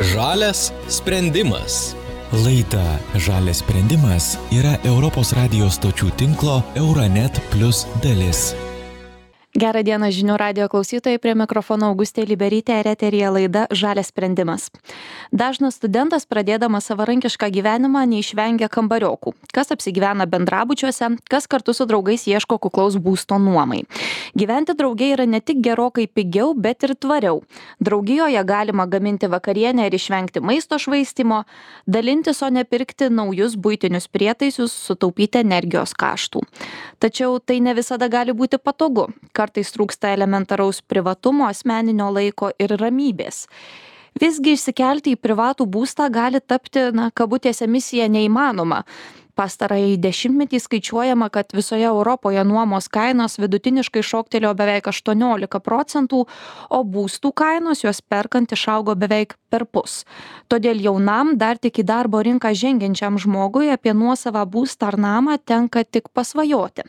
Žalias sprendimas. Laida Žalias sprendimas yra Europos radijos stočių tinklo Euronet Plus dalis. Gerą dieną žinių radio klausytojai, prie mikrofono Augustė Liberytė ir eterija laida Žalės sprendimas. Dažnas studentas pradėdamas savarankišką gyvenimą neišvengia kambariokų. Kas apsigyvena bendrabučiuose, kas kartu su draugais ieško kuklaus būsto nuomai. Gyventi draugiai yra ne tik gerokai pigiau, bet ir tvariau. Draugijoje galima gaminti vakarienę ir išvengti maisto švaistimo, dalintis, o ne pirkti naujus būtinius prietaisus, sutaupyti energijos kaštų. Tačiau tai ne visada gali būti patogu kartais trūksta elementaraus privatumo, asmeninio laiko ir ramybės. Visgi išsikelti į privatų būstą gali tapti, na, kabutėse misija neįmanoma. Pastarąjį dešimtmetį skaičiuojama, kad visoje Europoje nuomos kainos vidutiniškai šoktelėjo beveik 18 procentų, o būstų kainos juos perkant išaugo beveik per pus. Todėl jaunam, dar tik į darbo rinką žengiančiam žmogui apie nuosavą būstą ar namą tenka tik pasvajoti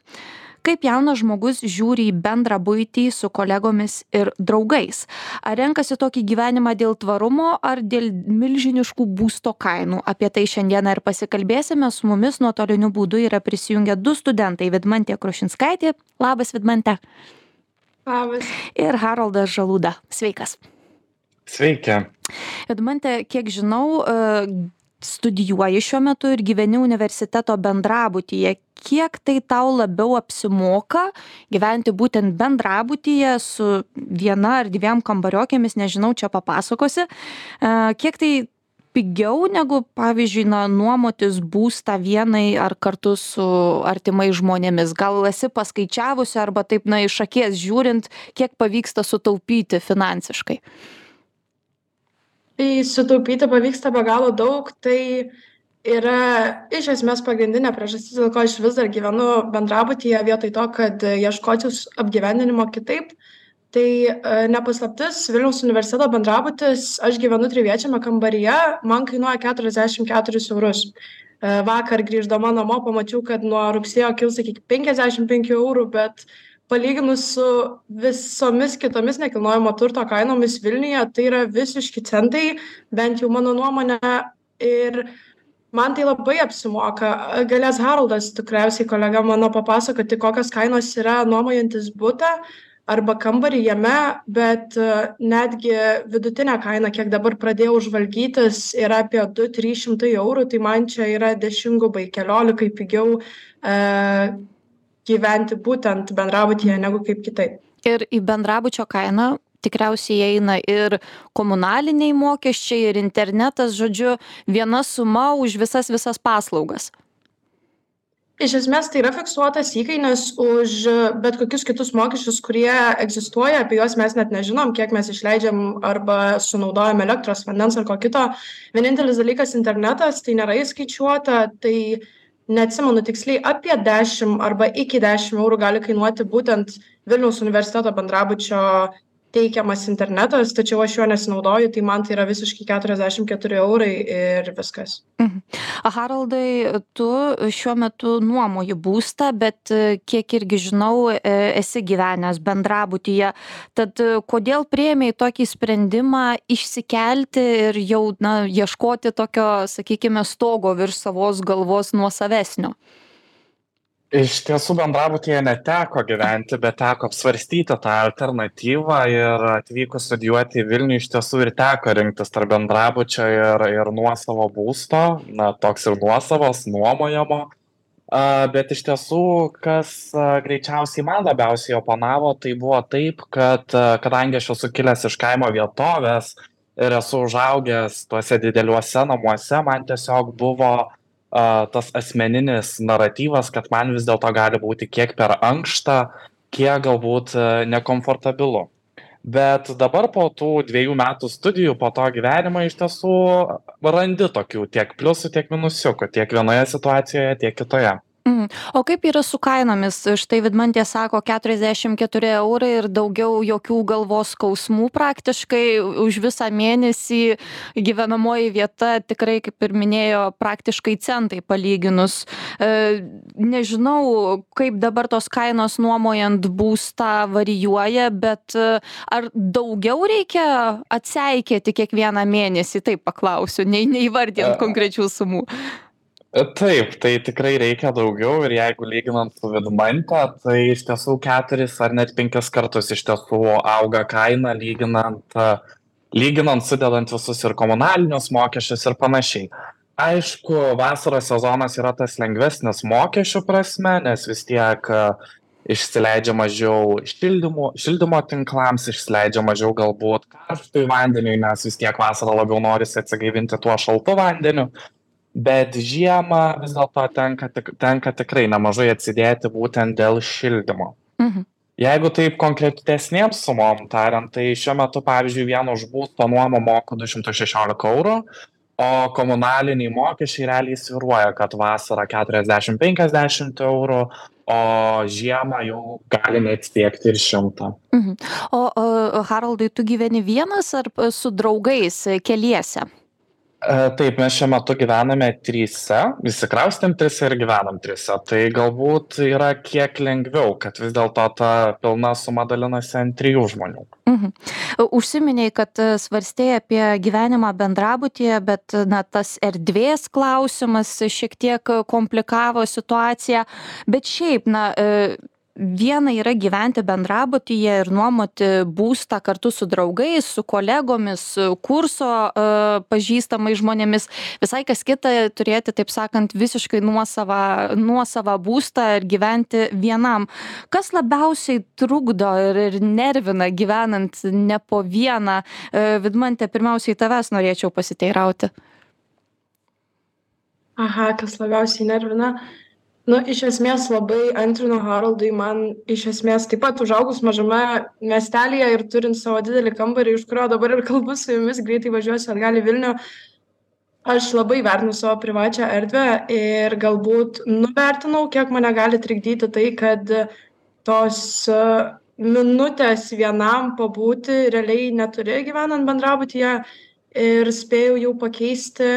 kaip jaunas žmogus žiūri į bendrą buitį su kolegomis ir draugais? Ar renkasi tokį gyvenimą dėl tvarumo ar dėl milžiniškų būsto kainų? Apie tai šiandieną ir pasikalbėsime. Su mumis nuotoliniu būdu yra prisijungę du studentai vidmantė krušinskaitė. Labas vidmante Labas. ir haroldas žaluda. Sveikas. Sveiki. vidmante kiek žinau e, studijuoji šiuo metu ir gyveni universiteto bendrabutyje kiek tai tau labiau apsimoka gyventi būtent bendrabutyje su viena ar dviem kambariokėmis nežinau čia papasakosi a, kiek tai pigiau negu pavyzdžiui na nuomotis būstą vienai ar kartu su artimais žmonėmis? Gal esi paskaičiavusi arba taip na iš akies žiūrint kiek pavyksta sutaupyti finansiškai Tai sutaupyti pavyksta be galo daug, tai yra iš esmės pagrindinė priežastis, dėl ko aš vis dar gyvenu bendrabutyje vietoj to, kad ieškočiau apgyvendinimo kitaip. Tai e, nepaslaptis, Vilniaus universiteto bendrabutis, aš gyvenu triviečiame kambaryje, man kainuoja 44 eurus. E, vakar grįždama namo pamačiau, kad nuo rugsėjo kils iki 55 eurų, bet palyginus su visomis kitomis nekilnojamo turto kainomis Vilniuje, tai yra visiški centai, bent jau mano nuomonė. Ir man tai labai apsimoka. Galės Haroldas, tikriausiai kolega mano papasakoti, kokios kainos yra nuomojantis būtą arba kambarį jame, bet netgi vidutinė kaina, kiek dabar pradėjau žvalgytis, yra apie 2-300 eurų, tai man čia yra dešimgubai, keliolikai pigiau. E, gyventi būtent bendrabutyje negu kaip kitaip. Ir į bendrabučio kainą tikriausiai įeina ir komunaliniai mokesčiai, ir internetas, žodžiu, viena suma už visas visas paslaugas. Iš esmės tai yra fiksuotas įkainis už bet kokius kitus mokesčius, kurie egzistuoja, apie juos mes net nežinom, kiek mes išleidžiam arba sunaudojam elektros, vandens ar ko kito. Vienintelis dalykas - internetas, tai nėra įskaičiuota, tai uh, neatsimenu tiksliai apie dešim arba iki dešim eurų gali kainuoti būtent vilniaus universiteto bendrabučio teikiamas internetas tačiau aš juo nesinaudoju tai man tai yra visiškai keturiasdešim keturi eurai ir viskas Mhm. Haroldai, tu šiuo metu nuomoji būstą, bet e, kiek irgi žinau, e, esi gyvenęs bendrabutyje. Tad e, kodėl prieimiai tokį sprendimą išsikelti ir jau, na, ieškoti tokio, sakykime, stogo virš savos galvos nuosavesnio? Iš tiesų bendrabutyje neteko gyventi, bet teko apsvarstyti tą alternatyvą ir atvykus studijuoti į Vilnių iš tiesų ir teko rinktis tarp bendrabučio ir, ir nuosavo būsto, na, toks ir nuosavos, nuomojamo. A, bet iš tiesų, kas a, greičiausiai man labiausiai oponavo, tai buvo taip, kad a, kadangi aš esu kilęs iš kaimo vietovės ir esu užaugęs tuose dideliuose namuose, man tiesiog buvo a, tas asmeninis naratyvas, kad man vis dėlto gali būti kiek per ankšta, kiek galbūt a, nekomfortabilu. Bet dabar po tų dviejų metų studijų, po to gyvenimo iš tiesų randi tokių tiek pliusų, tiek minusiukų, tiek vienoje situacijoje, tiek kitoje. Mhm. O kaip yra su kainomis? Štai Vidmantė sako 44 eurai ir daugiau jokių galvos skausmų praktiškai už visą mėnesį gyvenamoji vieta tikrai, kaip ir minėjo, praktiškai centai palyginus. E, nežinau, kaip dabar tos kainos nuomojant būstą varijuoja, bet e, ar daugiau reikia atseikėti kiekvieną mėnesį, taip paklausiu, neįvardint konkrečių sumų. Taip, tai tikrai reikia daugiau ir jeigu lyginant su Vidmante, tai iš tiesų keturis ar net penkis kartus iš tiesų auga kaina lyginant, lyginant sudedant visus ir komunalinius mokesčius ir panašiai. Aišku, vasaros sezonas yra tas lengvesnis mokesčių prasme, nes vis tiek išsileidžia mažiau šildymo, šildymo tinklams, išsileidžia mažiau galbūt karštui vandeniui, nes vis tiek vasarą labiau norisi atsigaivinti tuo šaltu vandeniu bet žiemą vis dėlto tenka tik tenka tikrai nemažai atsidėti būtent dėl šildymo Mhm. jeigu taip konkretesnėm sumom tariant tai šiuo metu pavyzdžiui vien už būsto nuomą moku du šimtus šešiolika eurų o komunaliniai mokesčiai realiai svyruoja kad vasarą keturiasdešim penkiasdešimt eurų o žiemą jau gali net siekti ir šimtą Mhm. O, o Haroldai, tu gyveni vienas ar su draugais keliese? E, taip, mes šiuo metu gyvename tryse, įsikraustėm trise ir gyvenam trise. Tai galbūt yra kiek lengviau, kad vis dėlto ta pilna suma dalinasi ant trijų žmonių. Mhm. Užsiminiai, kad svarstėjai apie gyvenimą bendrabutyje, bet na, tas erdvės klausimas šiek tiek komplikavo situaciją. Bet šiaip, na, viena yra gyventi bendrabutyje ir nuomoti būstą kartu su draugais su kolegomis kurso e, pažįstamais žmonėmis. Visai kas kita turėti taip sakant visiškai nuosavą nuosavą būstą ir gyventi vienam. Kas labiausiai trukdo ir ir nervina gyvenant ne po vieną? E, vidmante pirmiausiai tavęs norėčiau pasiteirauti. Aha kas labiausiai nervina nu iš esmės labai antrinu haroldui man iš esmės taip pat užaugus mažame miestelyje ir turint savo didelį kambarį iš kurio dabar ir kalbu su jumis greitai važiuosiu atgal į vilnių aš labai vertinu savo privačią erdvę ir galbūt nuvertinau kiek mane gali trikdyti tai kad tos minutės vienam pabūti realiai neturi gyvenant bendrabutyje ir spėjau jau pakeisti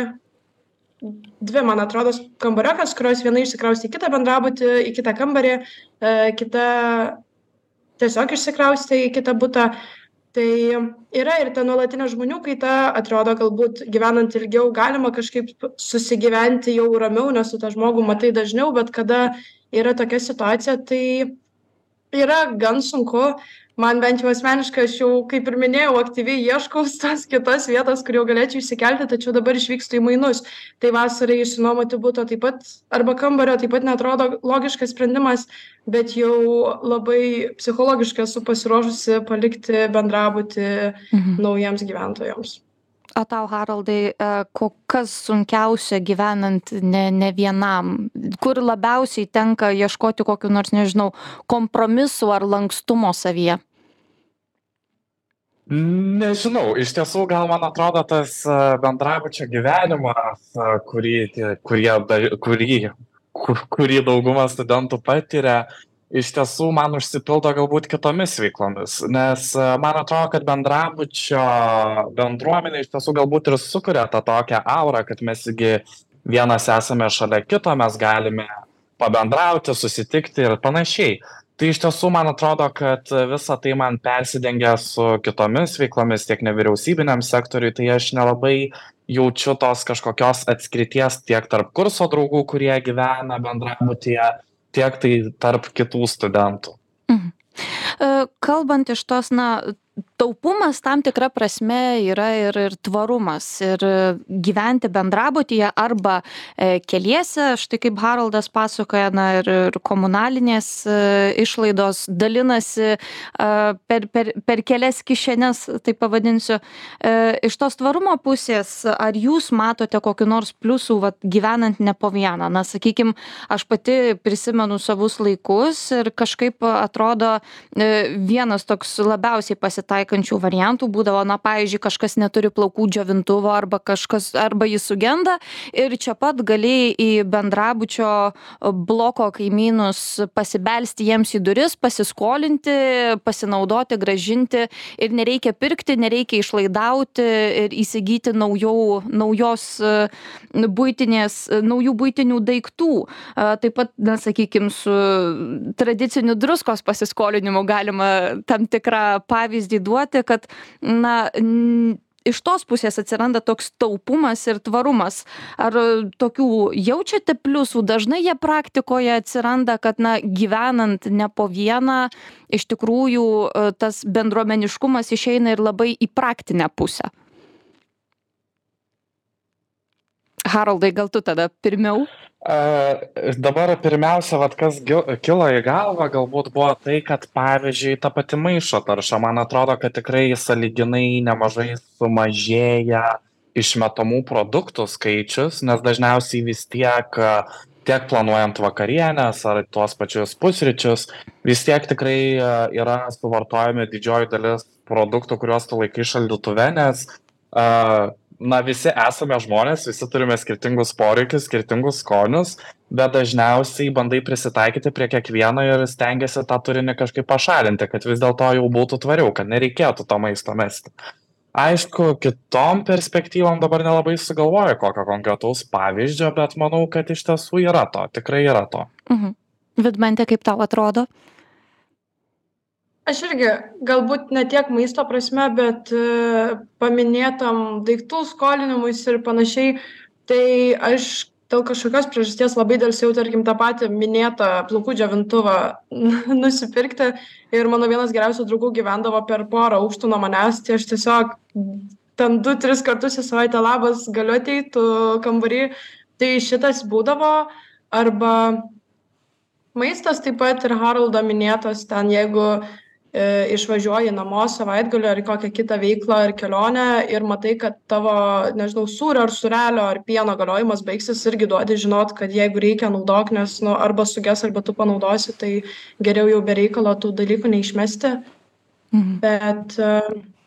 dvi man atrodo kambariokas kurios viena išsikraustė į kitą bendrabutį į kitą kambarį e, kita tiesiog išsikraustė į kitą butą. Tai yra ir ta nuolatinė žmonių kaita atrodo galbūt gyvenant ilgiau galima kažkaip susigyventi jau ramiau nes tu tą žmogų matai dažniau bet kada yra tokia situacija tai yra gan sunku man bent jau asmeniškai aš jau kaip ir minėjau aktyviai ieškau tos kitos vietos kur jau galėčiau išsikelti tačiau dabar išvykstu į mainus tai vasarai išsinuomoti buto taip pat arba kambario taip pat neatrodo logiškas sprendimas bet jau labai psichologiškai esu pasiruošusi palikti bendrabutį mhm. naujiems gyventojams O tau, Haroldai, e, kas sunkiausia gyvenant ne, ne vienam? Kur labiausiai tenka ieškoti kokiu nors, nežinau, kompromisu ar lankstumo savyje? Nežinau, iš tiesų gal man atrodo tas bendrabučio gyvenimas, kurį, kurie, kurį, kur, kurį dauguma studentų patiria, iš tiesų man užsipildo galbūt kitomis veiklomis. Nes man atrodo, kad bendrabučio bendruomenė iš tiesų galbūt ir sukuria tą tokią aurą, kad mes įgi vienas esame šalia kito, mes galime pabendrauti, susitikti ir panašiai tai iš tiesų man atrodo kad visa tai man persidengia su kitomis veiklomis tiek nevyriausybiniam sektoriuj tai aš nelabai jaučiu tos kažkokios atskirties tiek tarp kurso draugų kurie gyvena bendrabutyje tiek tai tarp kitų studentų mhm. E, kalbant iš tos na taupumas tam tikra prasme yra ir ir tvarumas. Ir gyventi bendrabutyje arba e, keliese štai kaip haroldas pasakoja na ir ir komunalinės e, išlaidos dalinasi per per per kelias kišenes taip pavadinsiu. E, iš tos tvarumo pusės ar jūs matote kokių nors pliusų vat gyvenant ne po vieną? Na sakykim aš pati prisimenu savus laikus ir kažkaip atrodo vienas toks labiausiai pasitaiko pasitaikančių variantų būdavo na pavyzdžiui kažkas neturi plaukų džiovintuvo arba kažkas arba jis sugenda ir čia pat gali į bendrabučio bloko kaimynus pasibelsti jiems į duris pasiskolinti pasinaudoti grąžinti ir nereikia pirkti nereikia išlaidauti ir įsigyti naujų naujos buitinės naujų buitinių daiktų. Taip pat na sakykim su tradiciniu druskos pasiskolinimu galima tam tikrą pavyzdį duoti kad na iš tos pusės atsiranda toks taupumas ir tvarumas. Ar tokių jaučiate pliusų? Dažnai jie praktikoje atsiranda kad na gyvenant ne po vieną iš tikrųjų tas bendruomeniškumas išeina ir labai į praktinę pusę. Haroldai gal tu tada pirmiau dabar pirmiausia, vat, kas kilo į galvą, galbūt buvo tai, kad pavyzdžiui, ta pati maišo tarša, man atrodo, kad tikrai saliginai nemažai sumažėja išmetamų produktų skaičius, nes dažniausiai vis tiek tiek planuojant vakarienės ar tuos pačius pusryčius, vis tiek tikrai yra suvartojami didžioji dalis produktų, kuriuos tu laikai šaldytuve, nes uh, na visi esame žmonės visi turime skirtingus poreikius skirtingus skonius bet dažniausiai bandai prisitaikyti prie kiekvieno ir stengiesi tą turinį kažkaip pašalinti kad vis dėlto jau būtų tvariau kad nereikėtų to maisto mesti. Aišku kitom perspektyvom dabar nelabai sugalvoju kokio konkretaus pavyzdžio bet manau kad iš tiesų yra to tikrai yra to. Mhm. vidmante kaip tau atrodo aš irgi galbūt ne tiek maisto prasme bet e, paminėtam daiktų skolinimuisi ir panašiai tai aš dėl kažkokios priežasties labai delsiau tarkim tą patį minėtą plaukų džiovintuvą nusipirkti. Ir mano vienas geriausių draugų gyvendavo per porą aukštų nuo manęs tai aš tiesiog ten du tris kartus į savaitę labas galiu ateit tu kambary. Tai šitas būdavo. Arba maistas taip pat ir haroldo minėtas ten jeigu išvažiuoji namo savaitgaliui ar į kokią kitą veiklą ar kelionę ir matai kad tavo nežinau sūrio ar sūrelio ar pieno galiojimas baigsis irgi duodi žinot kad jeigu reikia naudok nes nu arba suges arba tu panaudosi tai geriau jau be reikalo tų dalykų neišmesti mhm. bet e,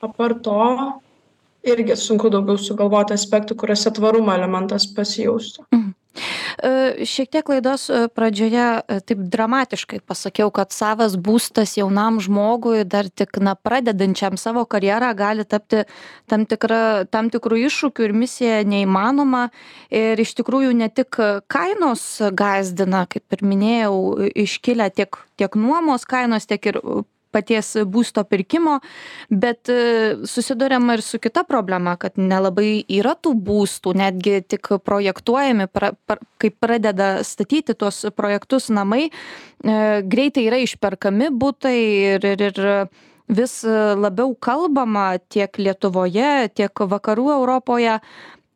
apart to irgi sunku daugiau sugalvoti aspektų kuriuose tvarumo elementas pasijaustų mhm. E, šiek tiek laidos e, pradžioje e, taip dramatiškai pasakiau, kad savas būstas jaunam žmogui, dar tik na, pradedančiam savo karjerą, gali tapti tam, tikra, tam tikrų iššūkių ir misija neįmanoma. Ir iš tikrųjų ne tik kainos gazdina, kaip ir minėjau, iškilia tiek, tiek nuomos kainos, tiek ir paties būsto pirkimo bet e, susiduriama ir su kita problema kad nelabai yra tų būstų netgi tik projektuojami pra par kai pradeda statyti tuos projektus namai e, greitai yra išperkami butai ir ir ir vis labiau kalbama tiek lietuvoje tiek vakarų europoje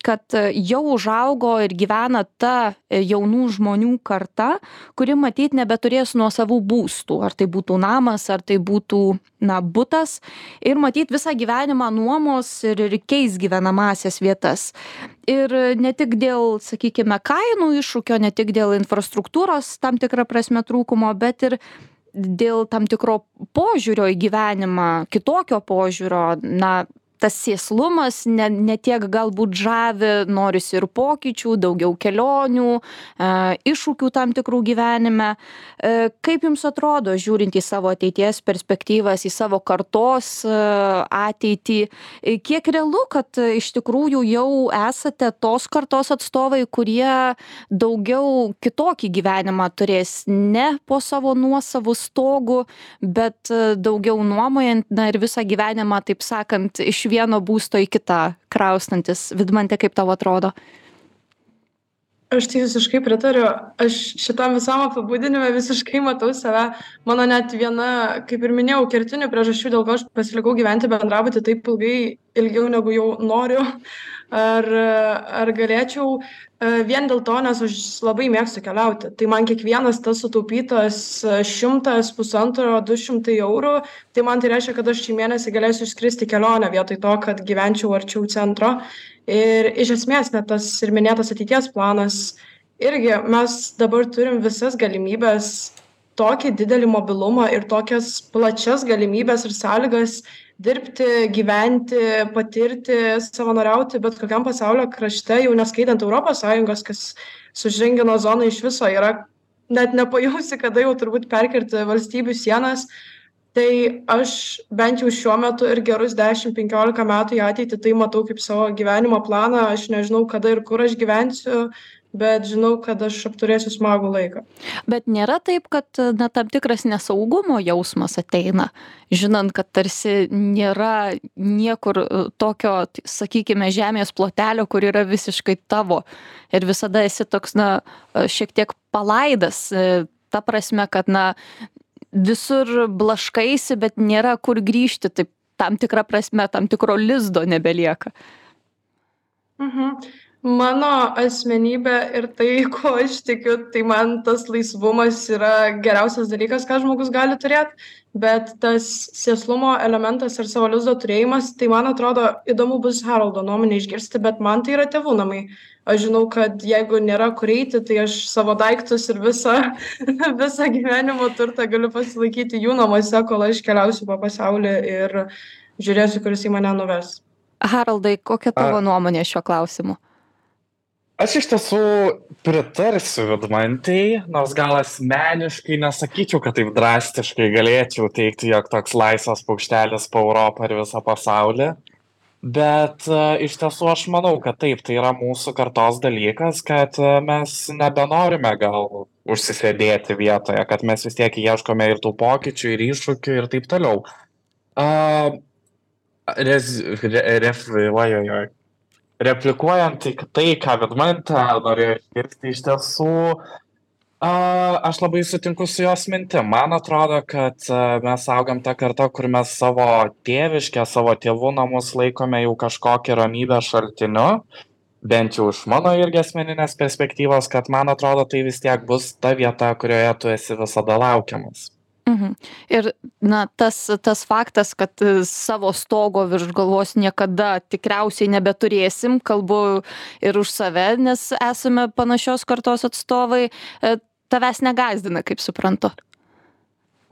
kad e, jau užaugo ir gyvena ta e, jaunų žmonių karta kuri matyt nebeturės nuosavų būstų. Ar tai būtų namas ar tai būtų na butas. Ir matyt visą gyvenimą nuomos ir ir keis gyvenamąsias vietas. Ir ne tik dėl sakykime kainų iššūkio ne tik dėl infrastruktūros tam tikra prasme trūkumo bet ir dėl tam tikro požiūrio į gyvenimą kitokio požiūrio na tas sėslumas ne ne tiek galbūt žavi norisi ir pokyčių daugiau kelionių a iššūkių tam tikrų gyvenime. E, kaip jums atrodo žiūrint į savo ateities perspektyvas į savo kartos e, ateitį e, kiek realu kad iš tikrųjų jau esate tos kartos atstovai kurie daugiau kitokį gyvenimą turės ne po savo nuosavu stogu bet daugiau nuomojant na ir visą gyvenimą taip sakant iš vieno būsto į kitą kraustantis. Vidmante kaip tau atrodo aš tai visiškai pritariu. Aš šitam visam apibūdinime visiškai matau save. Mano net viena kaip ir minėjau kertinių priežasčių dėl ko aš pasilikau gyventi bendrabuty taip ilgai ilgiau negu jau noriu. Ar ar galėčiau? E, vien dėl to nes aš labai mėgstu keliauti. Tai man kiekvienas tas sutaupytas šimtas pusantro du šimtai eurų tai man tai reiškia kad aš šį mėnesį galėsiu išskristi kelionę vietoj to kad gyvenčiau arčiau centro ir iš esmės net tas ir minėtas ateities planas irgi mes dabar turim visas galimybes tokį didelį mobilumą ir tokias plačias galimybes ir sąlygas dirbti gyventi patirti savanoriauti bet kokiam pasaulio krašte jau neskaitant europos sąjungos kas su šengeno zona iš viso yra net nepajausi kada jau turbūt perkirti valstybių sienas tai aš bent jau šiuo metu ir gerus dešim penkiolika metų į ateitį tai matau kaip savo gyvenimo planą aš nežinau kada ir kur aš gyvensiu bet žinau kad aš apturėsiu smagų laiką. Bet nėra taip, kad na, tam tikras nesaugumo jausmas ateina, žinant, kad tarsi nėra niekur e, tokio, sakykime, žemės plotelio, kur yra visiškai tavo ir visada esi toks, na, e, šiek tiek palaidas, e, ta prasme, kad, na, visur blaškaisi, bet nėra kur grįžti, taip tam tikrą prasme, tam tikro lizdo nebelieka. Mhm mano asmenybė ir tai kuo aš tikiu tai man tas laisvumas yra geriausias dalykas ką žmogus gali turėt bet tas sėslumo elementas ir savo lizdo turėjimas tai man atrodo įdomu bus haroldo nuomonę išgirsti bet man tai yra tėvų namai. Aš žinau kad jeigu nėra kur eiti tai aš savo daiktus ir visą visą gyvenimo turtą galiu pasilaikyti jų namuose kol aš keliausiu po pasaulį ir žiūrėsiu kur jisai mane nuves. Haroldai kokia tavo nuomonė šiuo klausimu aš iš tiesų pritarsiu vidmantei nors gal asmeniškai nesakyčiau kad taip drastiškai galėčiau teigti jog toks laisvas paukštelis po europą ir visą pasaulį. Bet e, iš tiesų aš manau kad taip tai yra mūsų kartos dalykas kad e, mes nebenorime gal užsisėdėti vietoje kad mes vis tiek ieškome ir tų pokyčių ir iššūkių ir taip toliau. A rez re ref oi oi oi replikuojant tik tai ką vidmantė norėjo išgirsti iš tiesų a aš labai sutinku su jos mintim. Man atrodo kad mes augam ta karta kur mes savo tėviškę savo tėvų namus laikome jau kažkokiu ramybės šaltiniu bent jau iš mano irgi asmeninės perspektyvos kad man atrodo tai vis tiek bus ta vieta kurioje tu esi visada laukiamas Mhm. Ir na, tas, tas faktas, kad e, savo stogo virš galvos niekada tikriausiai nebeturėsim, kalbu ir už save, nes esame panašios kartos atstovai, e, tavęs negazdina, kaip suprantu.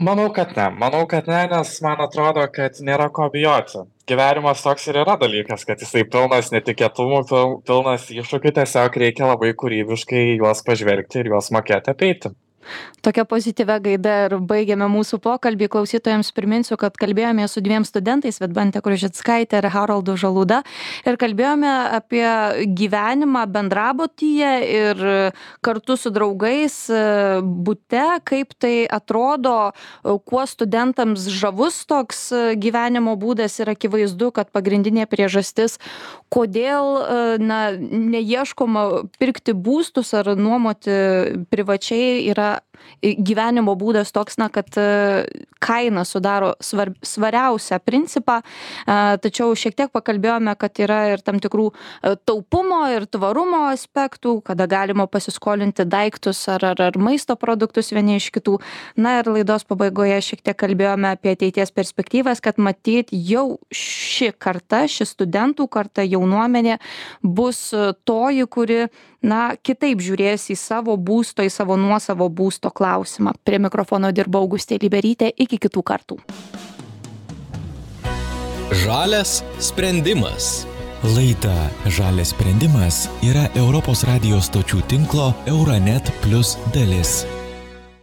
Manau, kad ne. Manau, kad ne, nes man atrodo, kad nėra ko bijoti. Gyvenimas toks ir yra dalykas, kad jisai pilnas netikėtumų, pilnas iššūkių, tiesiog reikia labai kūrybiškai juos pažvelgti ir juos mokėti apeiti. Tokia pozityvia gaida ir baigiame mūsų pokalbį. Klausytojams priminsiu, kad kalbėjome su dviem studentais, Vedbante Kružitskaitė ir Haroldu Žaluda. Ir kalbėjome apie gyvenimą bendrabutyje ir kartu su draugais būte, kaip tai atrodo, kuo studentams žavus toks gyvenimo būdas ir akivaizdu, kad pagrindinė priežastis, kodėl na, neieškoma pirkti būstus ar nuomoti privačiai yra uh, gyvenimo būdas toks, na, kad e, kaina sudaro svar, svariausią principą, e, tačiau šiek tiek pakalbėjome, kad yra ir tam tikrų e, taupumo ir tvarumo aspektų, kada galima pasiskolinti daiktus ar, ar, ar maisto produktus vieni iš kitų. Na ir laidos pabaigoje šiek tiek kalbėjome apie ateities perspektyvas, kad matyt jau ši karta, ši studentų karta, jaunuomenė bus toji, kuri na kitaip žiūrės į savo būsto į savo nuosavo būsto klausimą prie mikrofono dirbo augustė liberytė iki kitų kartų Žalias sprendimas. Laida Žalias sprendimas yra Europos radijos stočių tinklo Euronet Plus dalis.